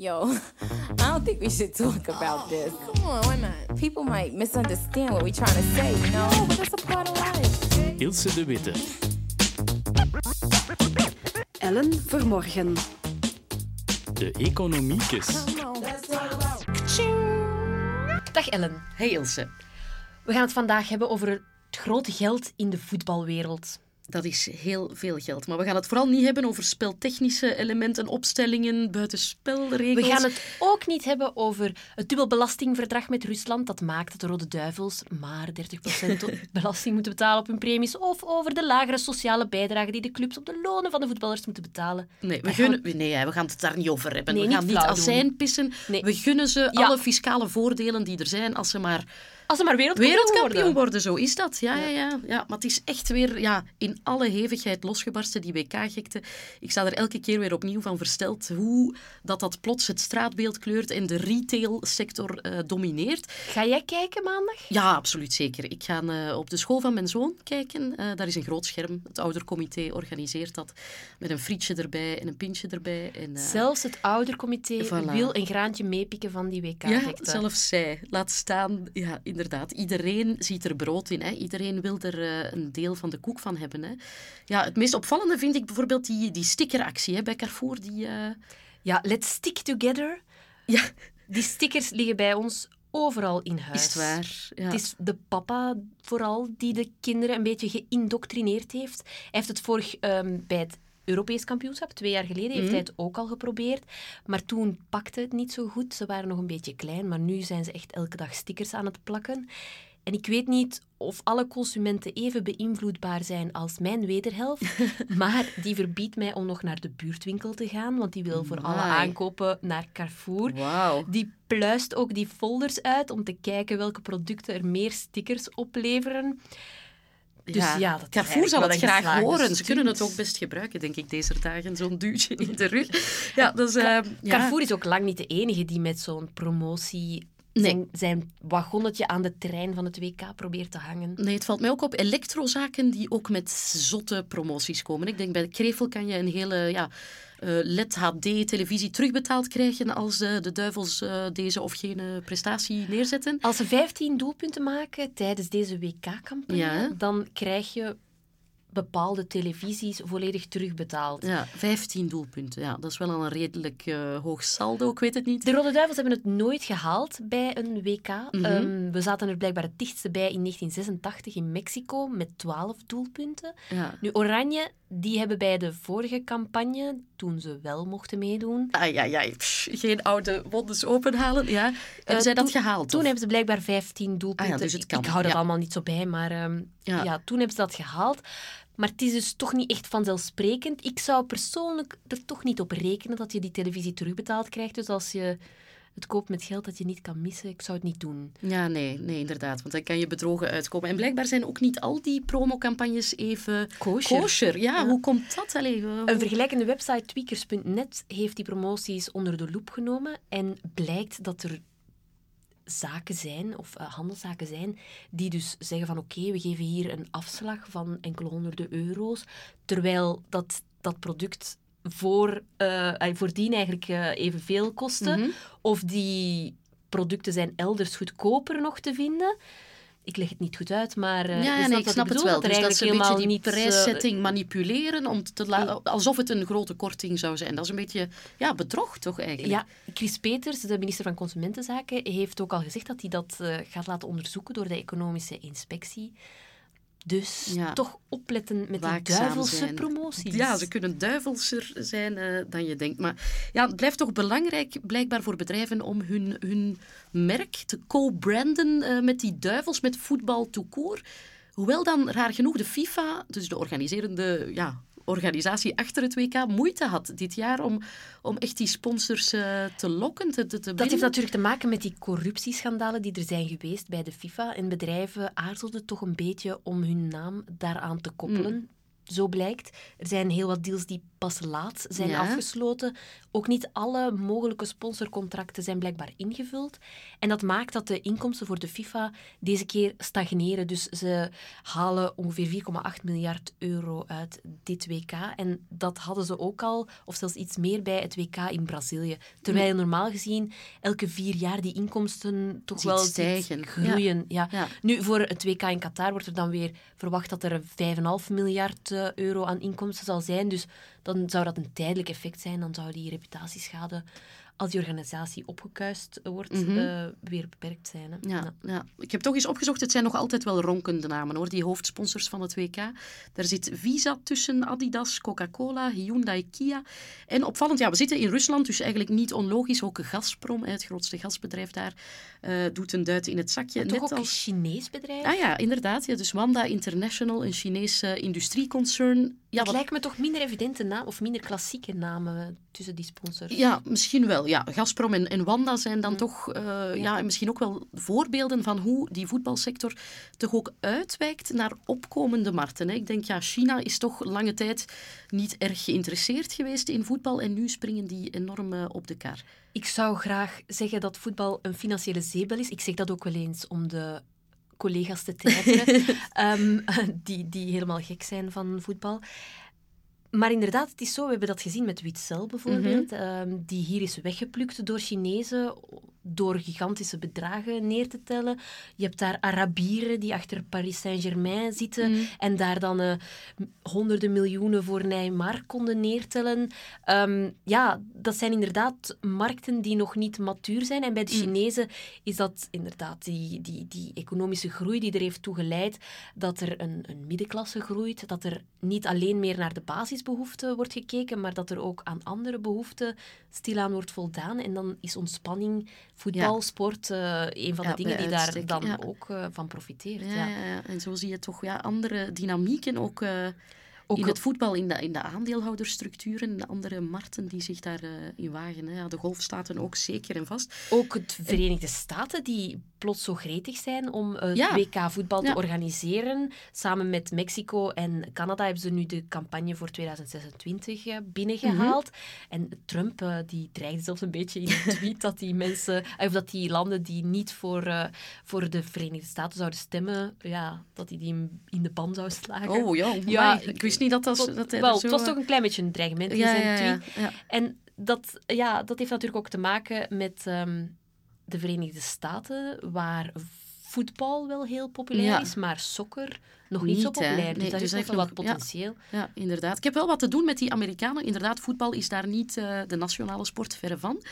Yo, I don't think we should talk about this. Come on, why not? People might misunderstand what we're trying to say, you know? But that's a part of life. Ilse de Witte. Ellen Vermorgen. De Economiekes. Dag Ellen. Hey Ilse. We gaan het vandaag hebben over het grote geld in de voetbalwereld. Dat is heel veel geld. Maar we gaan het vooral niet hebben over speltechnische elementen, opstellingen, buitenspelregels. We gaan het ook niet hebben over het dubbelbelastingverdrag met Rusland. Dat maakt dat de Rode Duivels maar 30% belasting moeten betalen op hun premies. Of over de lagere sociale bijdrage die de clubs op de lonen van de voetballers moeten betalen. Nee, we, Daar gunnen, nee hè, we gaan het daar niet over hebben. Nee, we niet gaan niet flauw azijn doen. pissen. Nee. We gunnen ze Ja. alle fiscale voordelen die er zijn als ze maar Als ze maar wereldkampioen, wereldkampioen worden. worden. Zo is dat. Ja, ja. Ja, ja. Maar het is echt weer ja, in alle hevigheid losgebarsten, die WK-gekte. Ik sta er elke keer weer opnieuw van versteld hoe dat, dat plots het straatbeeld kleurt en de retailsector eh domineert. Ga jij kijken maandag? Ja, absoluut zeker. Ik ga eh, op de school van mijn zoon kijken. Eh, daar is een groot scherm. Het oudercomité organiseert dat. Met een frietje erbij en een pintje erbij. En, Zelfs het oudercomité Voilà. wil een graantje meepikken van die ja, WK-gekte. zelfs zij. Laat staan, ja, inderdaad. Iedereen ziet er brood in. Hè. Iedereen wil er eh, een deel van de koek van hebben. Hè. Ja, het meest opvallende vind ik bijvoorbeeld die, die stickeractie hè, bij Carrefour. Die, eh, Ja, let's stick together. Ja, Die stickers liggen bij ons overal in huis. is het waar. Ja. Het is de papa vooral die de kinderen een beetje geïndoctrineerd heeft. Hij heeft het vorig ehm, bij het Europees kampioenschap, twee jaar geleden, heeft hij het ook al geprobeerd. Maar toen pakte het niet zo goed. Ze waren nog een beetje klein, maar nu zijn ze echt elke dag stickers aan het plakken. En ik weet niet of alle consumenten even beïnvloedbaar zijn als mijn wederhelft, maar die verbiedt mij om nog naar de buurtwinkel te gaan, want die wil voor alle aankopen naar Carrefour. Die pluist ook die folders uit om te kijken welke producten er meer stickers opleveren. Dus ja, dat is Carrefour zal het graag horen. Ze kunnen het ook best gebruiken, denk ik, deze dagen. Zo'n duwtje in de rug. Ja, dat is... eh, ja. Carrefour is ook lang niet de enige die met zo'n promotie Nee. zijn, zijn wagonnetje aan de trein van het WK probeert te hangen. Nee, het valt mij ook op elektrozaken die ook met zotte promoties komen. Ik denk bij Krevel kan je een hele ja, LED HD-televisie terugbetaald krijgen als eh, de duivels eh, deze of geen prestatie neerzetten. Als ze 15 doelpunten maken tijdens deze WK-campagne, Ja. dan krijg je bepaalde televisies volledig terugbetaald. Ja, 15 doelpunten. Ja, dat is wel al een redelijk eh, hoog saldo, ik weet het niet. De Rode Duivels hebben het nooit gehaald bij een WK. Mhm. Ehm, we zaten er blijkbaar het dichtste bij in 1986 in Mexico met 12 doelpunten. Ja. Nu, Oranje, die hebben bij de vorige campagne, toen ze wel mochten meedoen, ai, ai. Pff, geen oude wondes openhalen. Ja. Hebben zij dat Eh, gehaald? Toen of? hebben ze blijkbaar 15 doelpunten. Ah ja, dus het kan, Ik hou dat ja. allemaal niet zo bij, maar ehm, Ja. ja. toen hebben ze dat gehaald. Maar het is dus toch niet echt vanzelfsprekend. Ik zou persoonlijk er toch niet op rekenen dat je die televisie terugbetaald krijgt. Dus als je het koopt met geld dat je niet kan missen, ik zou het niet doen. Ja, nee, nee, inderdaad. Want dan kan je bedrogen uitkomen. En blijkbaar zijn ook niet al die promocampagnes even Kosher. Ja, Ja. hoe komt dat? Allee, hoe- Een vergelijkende website, tweakers.net, heeft die promoties onder de loep genomen en blijkt dat er zaken zijn, of eh, handelszaken zijn, die dus zeggen van oké, we geven hier een afslag van enkele honderden euro's, terwijl dat, dat product voor, eh, voordien eigenlijk eh, evenveel kostte, Mhm. of die producten zijn elders goedkoper nog te vinden. Ik leg het niet goed uit, maar eh, ja, je ja, nee, ik snap het wel. er Dus dat ze een beetje die niet, eh, prijszetting manipuleren om te la- alsof het een grote korting zou zijn. Dat is een beetje ja, bedrog toch eigenlijk? Ja, Chris Peters, de minister van Consumentenzaken, heeft ook al gezegd dat hij dat eh, gaat laten onderzoeken door de economische inspectie. Dus Ja. toch opletten met die duivelse zijn. promoties. Ja, ze kunnen duivelser zijn eh, dan je denkt. Maar ja, het blijft toch belangrijk, blijkbaar voor bedrijven, om hun, hun merk te co-branden eh, met die duivels, met voetbal tout court. Hoewel dan raar genoeg de FIFA, dus de organiserende ja, organisatie achter het WK, moeite had dit jaar om, om echt die sponsors eh, te lokken, te, te, Dat heeft natuurlijk te maken met die corruptieschandalen die er zijn geweest bij de FIFA. En bedrijven aarzelden toch een beetje om hun naam daaraan te koppelen. Zo blijkt. Er zijn heel wat deals die pas laat zijn Ja. afgesloten. Ook niet alle mogelijke sponsorcontracten zijn blijkbaar ingevuld. En dat maakt dat de inkomsten voor de FIFA deze keer stagneren. Dus ze halen ongeveer 4,8 miljard euro uit dit WK. En dat hadden ze ook al, of zelfs iets meer bij het WK in Brazilië. Terwijl normaal gezien elke vier jaar die inkomsten toch Ziet wel stijgen. groeien. Ja. Ja. Nu, voor het WK in Qatar wordt er dan weer verwacht dat er een 5,5 miljard euro aan inkomsten zal zijn. Dus dan zou dat een tijdelijk effect zijn. Dan zou die reputatieschade, als die organisatie opgekuist wordt, eh, weer beperkt zijn. Hè. Ja, Ja. ja, ik heb toch eens opgezocht. Het zijn nog altijd wel ronkende namen, hoor. Die hoofdsponsors van het WK. Daar zit Visa tussen, Adidas, Coca-Cola, Hyundai, Kia. En opvallend, ja, we zitten in Rusland, dus eigenlijk niet onlogisch. Ook Gazprom, het grootste gasbedrijf daar, eh, doet een duit in het zakje. Toch ook Net een als... Chinees bedrijf? Ah ja, inderdaad. Ja, dus Wanda International, een Chinese industrieconcern. Ja, het wat- lijkt me toch minder evidente naam, of minder klassieke namen tussen die sponsors. Ja, misschien wel. Ja, Gazprom en, en Wanda zijn dan toch eh, ja. en misschien ook wel voorbeelden van hoe die voetbalsector toch ook uitwijkt naar opkomende markten. Hè. Ik denk, ja, China is toch lange tijd niet erg geïnteresseerd geweest in voetbal en nu springen die enorm eh, op de kar. Ik zou graag zeggen dat voetbal een financiële zeebel is. Ik zeg dat ook wel eens om de collega's te treiteren, ehm, die, die helemaal gek zijn van voetbal. Maar inderdaad, het is zo, we hebben dat gezien met Witzel bijvoorbeeld, ehm, die hier is weggeplukt door Chinezen door gigantische bedragen neer te tellen. Je hebt daar Arabieren die achter Paris Saint-Germain zitten en daar dan eh, honderden miljoenen voor Neymar konden neertellen. Ehm, ja, dat zijn inderdaad markten die nog niet matuur zijn. En bij de Chinezen is dat inderdaad die, die, die economische groei die er heeft toe geleid dat er een, een middenklasse groeit, dat er niet alleen meer naar de basisbehoeften wordt gekeken, maar dat er ook aan andere behoeften stilaan wordt voldaan. En dan is ontspanning, voetbal, Ja. sport, eh, een van de Ja, dingen die daar dan ook eh, van profiteert. Ja. En zo zie je toch ja, andere dynamieken ook, eh, Ook in het voetbal, in de, in de aandeelhoudersstructuren, de andere markten die zich daarin in wagen. Hè. Ja, de golfstaten ook zeker en vast. Ook het Verenigde Staten, die plots zo gretig zijn om het Ja. WK voetbal Ja. te organiseren. Samen met Mexico en Canada hebben ze nu de campagne voor 2026 eh, binnengehaald. Mhm. En Trump eh, die dreigde zelfs een beetje in een tweet dat die mensen, eh, of dat die landen die niet voor, eh, voor de Verenigde Staten zouden stemmen, ja, dat hij die in, in de pan zou slagen. Oh ja, Ja, ja ik wist niet dat, dat, Tot- dat wel, zo... het was toch een klein beetje een dreigement ja, ja, ja. En dat, ja, dat heeft natuurlijk ook te maken met ehm, de Verenigde Staten, waar voetbal wel heel populair is, maar soccer nog niet, zo Niet, populair. Dus Nee, daar dus is nog wat potentieel. Ja, inderdaad. Ik heb wel wat te doen met die Amerikanen. Inderdaad, voetbal is daar niet eh, de nationale sport, verre van.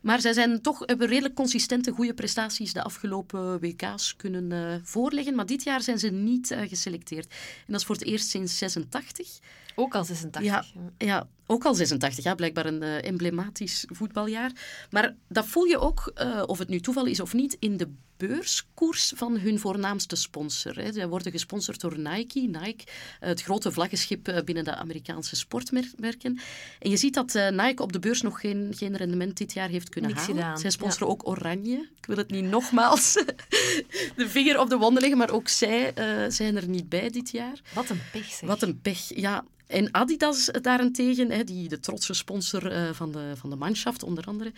Maar zij zijn toch, hebben redelijk consistente goede prestaties de afgelopen WK's kunnen eh, voorleggen. Maar dit jaar zijn ze niet eh, geselecteerd. En dat is voor het eerst sinds 86. Ook al 86. Ja, ja, ook al 86, ja, blijkbaar een eh, emblematisch voetbaljaar. Maar dat voel je ook, eh, of het nu toeval is of niet, in de beurskoers van hun voornaamste sponsor. Hè. Zij worden gesponsord door Nike, Nike, eh, het grote vlaggenschip binnen de Amerikaanse sportmerken. En je ziet dat Nike op de beurs nog geen, geen rendement dit jaar heeft kunnen Niks halen. gedaan, Zij sponsoren ook Oranje. Ik wil het niet nogmaals de vinger op de wonden leggen, maar ook zij zijn er niet bij dit jaar. Wat een pech, zeg. Wat een pech, ja. En Adidas daarentegen, hè, die, de trotse sponsor eh, van, de, van de Mannschaft onder andere,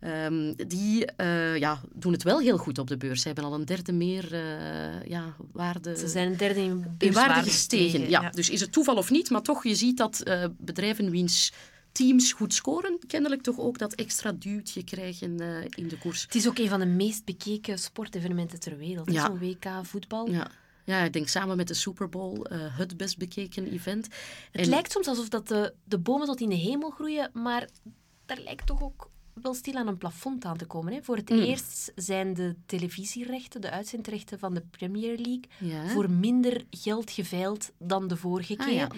ehm, die eh, ja, doen het wel heel goed op de beurs. Ze hebben al een derde meer eh, ja, waarde, Ze zijn een derde in in waarde gestegen. Ja. Dus is het toeval of niet, maar toch, je ziet dat bedrijven wiens teams goed scoren, kennelijk toch ook dat extra duwtje krijgen in de koers. Het is ook een van de meest bekeken sportevenementen ter wereld. Ja. Zo'n WK voetbal. Ja. Ja, ik denk samen met de Super Bowl eh, het best bekeken event. Het En- lijkt soms alsof dat de, de bomen tot in de hemel groeien, maar daar lijkt toch ook wel stil aan een plafond aan te komen. Hè. Voor het Mm. eerst zijn de televisierechten, de uitzendrechten van de Premier League, Ja. voor minder geld geveild dan de vorige Ah, keer. ja.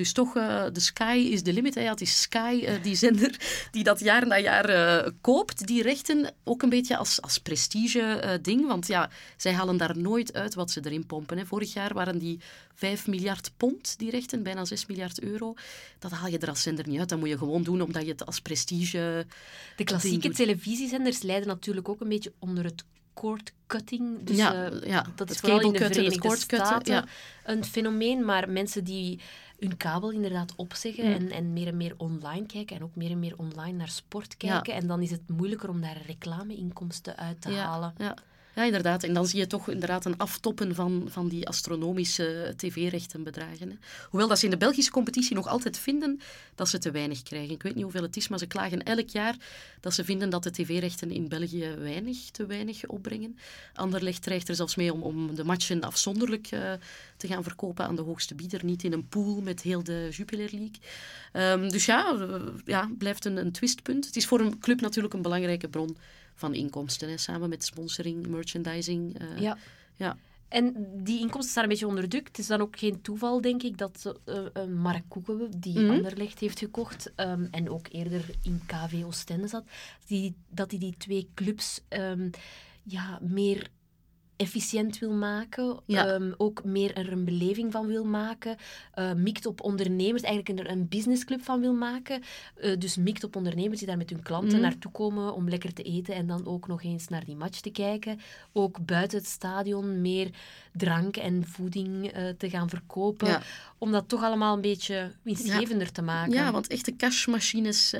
Dus toch, eh, de sky is the limit. Hè. Het is Sky, eh, die zender, die dat jaar na jaar eh, koopt. Die rechten ook een beetje als, als prestige-ding. want ja, zij halen daar nooit uit wat ze erin pompen. Hè. Vorig jaar waren die 5 miljard pond, die rechten, bijna 6 miljard euro. Dat haal je er als zender niet uit. Dat moet je gewoon doen omdat je het als prestige... De klassieke ding televisiezenders lijden natuurlijk ook een beetje onder het cord cutting. Dus Ja, ja, dat het is vooral in de het Verenigde Staten ja. een fenomeen. Maar mensen die hun kabel inderdaad opzeggen Mm. en, en meer en meer online kijken en ook meer en meer online naar sport kijken. En dan is het moeilijker om daar reclameinkomsten uit te halen. Ja, ja, inderdaad. En dan zie je toch inderdaad een aftoppen van, van die astronomische tv-rechtenbedragen. Hoewel dat ze in de Belgische competitie nog altijd vinden dat ze te weinig krijgen. Ik weet niet hoeveel het is, maar ze klagen elk jaar dat ze vinden dat de tv-rechten in België weinig, te weinig opbrengen. Anderlecht dreigt er zelfs mee om, om de matchen afzonderlijk eh, te gaan verkopen aan de hoogste bieder, niet in een pool met heel de Jupiler League. Ehm, dus ja, ja, blijft een, een twistpunt. Het is voor een club natuurlijk een belangrijke bron van inkomsten, hè, samen met sponsoring, merchandising. eh, Ja. ja. En die inkomsten staan een beetje onder druk. Het is dan ook geen toeval, denk ik, dat eh, eh, Mark Koeken, die Mhm. Anderlecht heeft gekocht ehm, en ook eerder in KV Oostende zat, die, dat hij die twee clubs ehm, ja, meer efficiënt wil maken, Ja. ehm, ook meer er een beleving van wil maken, eh, mikt op ondernemers, eigenlijk er een businessclub van wil maken. Eh, dus mikt op ondernemers die daar met hun klanten Mhm. naartoe komen om lekker te eten en dan ook nog eens naar die match te kijken. Ook buiten het stadion meer drank en voeding eh, te gaan verkopen, Ja. om dat toch allemaal een beetje winstgevender te maken. Ja, want echte cashmachines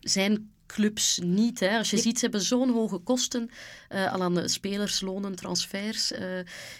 zijn clubs niet. Hè. Als je ziet, ze hebben zo'n hoge kosten eh, al aan de spelerslonen, transfers. eh,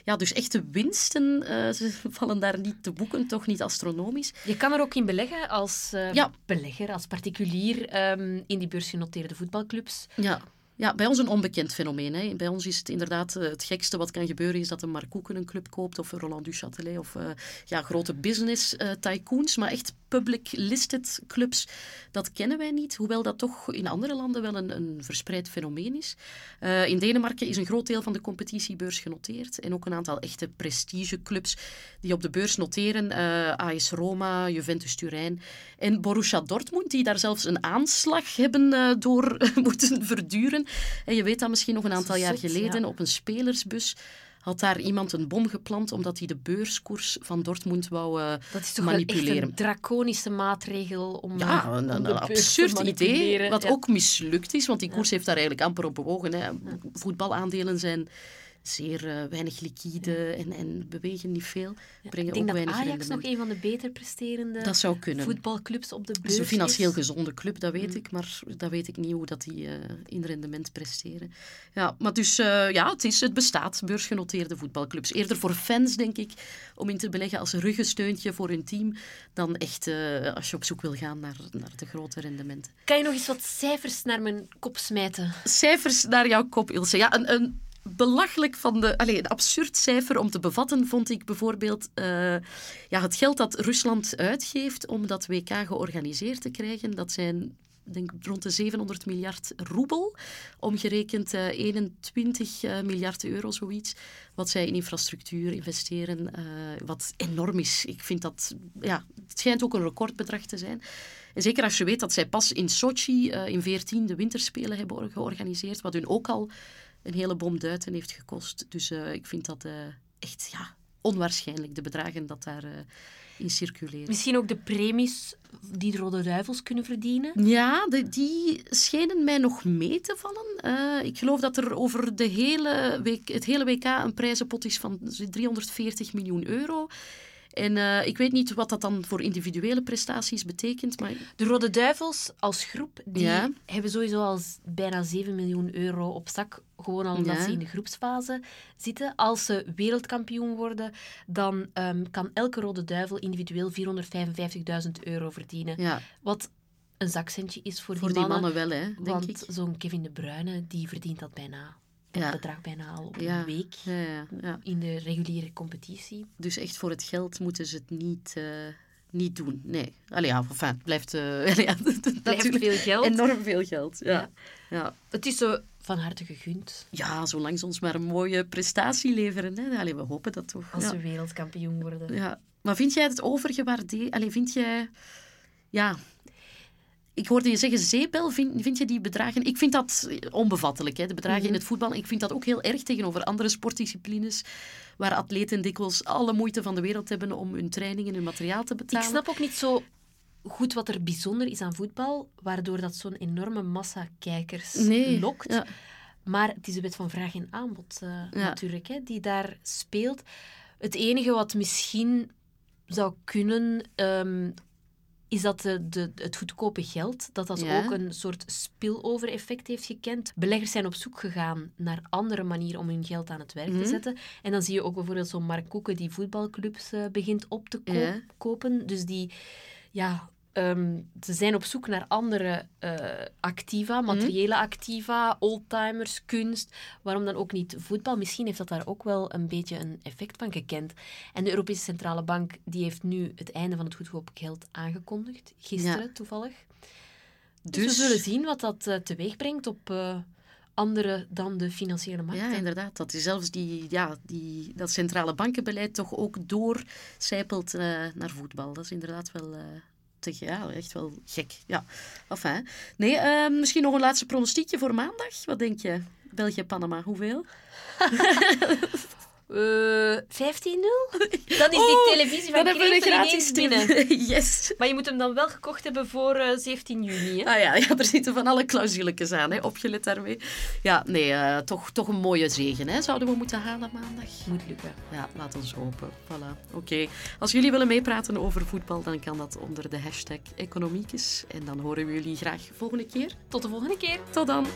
ja, dus echte winsten eh, ze vallen daar niet te boeken, toch niet astronomisch. Je kan er ook in beleggen als Ja. belegger, als particulier ehm, in die beursgenoteerde voetbalclubs. Ja. Ja, bij ons een onbekend fenomeen. Hè. Bij ons is het inderdaad het gekste wat kan gebeuren, is dat een Mark Koeken een club koopt, of een Roland Duchâtelet, of ja, grote business tycoons. Maar echt public listed clubs, dat kennen wij niet. Hoewel dat toch in andere landen wel een, een verspreid fenomeen is. Eh, in Denemarken is een groot deel van de competitiebeurs genoteerd. En ook een aantal echte prestigeclubs die op de beurs noteren. eh AS Roma, Juventus Turijn en Borussia Dortmund, die daar zelfs een aanslag hebben eh, door moeten verduren. En je weet dat misschien nog een aantal jaar geleden ja. op een spelersbus had daar iemand een bom geplant omdat hij de beurskoers van Dortmund wou eh, Dat is toch wel echt manipuleren. een draconische maatregel om, Ja, eh, een, om een, absurd idee, manipuleren. wat Ja. ook mislukt is, want die koers heeft daar eigenlijk amper op bewogen. Hè. Voetbalaandelen zijn zeer eh, weinig liquide en, en bewegen niet veel, brengen Ik denk ook dat Ajax rendement. nog een van de beter presterende Dat zou kunnen. voetbalclubs op de beurs is een financieel is. gezonde club, dat weet ik, maar dat weet ik niet hoe dat die eh, in rendement presteren. Ja, maar dus eh, ja, het, is, het bestaat, beursgenoteerde voetbalclubs. Eerder voor fans, denk ik, om in te beleggen als ruggensteuntje voor hun team, dan echt als je op zoek wil gaan naar, naar de grote rendementen. Kan je nog eens wat cijfers naar mijn kop smijten? cijfers naar jouw kop, Ilse. Ja, een, een belachelijk van de... Allez, een absurd cijfer om te bevatten vond ik bijvoorbeeld eh, ja, het geld dat Rusland uitgeeft om dat WK georganiseerd te krijgen. Dat zijn denk rond de 700 miljard roebel, omgerekend eh, 21 eh, miljard euro, zoiets. Wat zij in infrastructuur investeren, eh, wat enorm is. Ik vind dat, ja, het schijnt ook een recordbedrag te zijn. En zeker als je weet dat zij pas in Sochi eh, in 14 de winterspelen hebben georganiseerd, wat hun ook al een hele bom duiten heeft gekost. Dus eh, ik vind dat eh, echt ja, onwaarschijnlijk, de bedragen dat daar eh, in circuleren. Misschien ook de premies die de Rode Duivels kunnen verdienen? Ja, de- die schenen mij nog mee te vallen. Ik geloof dat er over de hele week, het hele WK een prijzenpot is van 340 miljoen euro. En eh, ik weet niet wat dat dan voor individuele prestaties betekent, maar De Rode Duivels als groep, die Ja. hebben sowieso al bijna 7 miljoen euro op zak. Gewoon al omdat Ja. ze in de groepsfase zitten. Als ze wereldkampioen worden, dan ehm, kan elke Rode Duivel individueel 455.000 euro verdienen. ja, Wat een zakcentje is voor, voor die die mannen. mannen wel, hè, denk want ik. zo'n Kevin De Bruyne, die verdient dat bijna. Ja. bedrag bijna al op Ja. een week Ja, ja, ja. in de reguliere competitie. Dus echt voor het geld moeten ze het niet, eh, niet doen. Nee. Allee, ja, enfin, het blijft, eh, ja, natuurlijk veel geld. enorm veel geld. Ja. Ja. Het is zo van harte gegund ja, zolang ze ons maar een mooie prestatie leveren. Hè. Allee, we hopen dat toch. als ze wereldkampioen worden. Ja. Maar vind jij het overgewaardeerd? Allee, vind jij... Ja... Ik hoorde je zeggen zeepbel. Vind, vind je die bedragen... Ik vind dat onbevattelijk, hè, de bedragen Mhm. in het voetbal. Ik vind dat ook heel erg tegenover andere sportdisciplines waar atleten dikwijls alle moeite van de wereld hebben om hun training en hun materiaal te Ik betalen. snap ook niet zo goed wat er bijzonder is aan voetbal, waardoor dat zo'n enorme massa kijkers Nee, lokt. ja. Maar het is de wet van vraag en aanbod eh, Ja. natuurlijk, hè, die daar speelt. Het enige wat misschien zou kunnen, ehm, is dat de, de, het goedkope geld, dat dat Ja. ook een soort spillover-effect heeft gekend. Beleggers zijn op zoek gegaan naar andere manieren om hun geld aan het werk Mhm. te zetten. En dan zie je ook bijvoorbeeld zo'n Mark Koeken die voetbalclubs eh, begint op te Ja. kopen. Dus die, ja... ehm, ze zijn op zoek naar andere eh, activa, Mhm. materiële activa, oldtimers, kunst. Waarom dan ook niet voetbal? Misschien heeft dat daar ook wel een beetje een effect van gekend. En de Europese Centrale Bank die heeft nu het einde van het goedkoop geld aangekondigd. Gisteren Ja. toevallig. Dus, Dus- we zullen zien wat dat eh, teweeg brengt op eh, andere dan de financiële markten. Ja, inderdaad. Dat is zelfs die, ja, die, dat centrale bankenbeleid toch ook doorcijpelt naar voetbal. Dat is inderdaad wel... ja, echt wel gek. Ja. Enfin. Nee, eh, misschien nog een laatste pronostiekje voor maandag. Wat denk je? België-Panama, hoeveel? Eh, 15-0? Dan is die Oh, televisie van Dan gratis ineens binnen. Yes. Maar je moet hem dan wel gekocht hebben voor eh, 17 juni. Hè? Ah ja, ja, er zitten van alle clausuletjes aan, hè. opgelet daarmee. Ja, nee, eh, toch, toch een mooie zegen hè. zouden we moeten halen maandag. Moet lukken. Ja, laat ons hopen. Voilà. Oké. Als jullie willen meepraten over voetbal, dan kan dat onder de hashtag Economiekes. En dan horen we jullie graag volgende keer. Tot de volgende keer. Tot dan.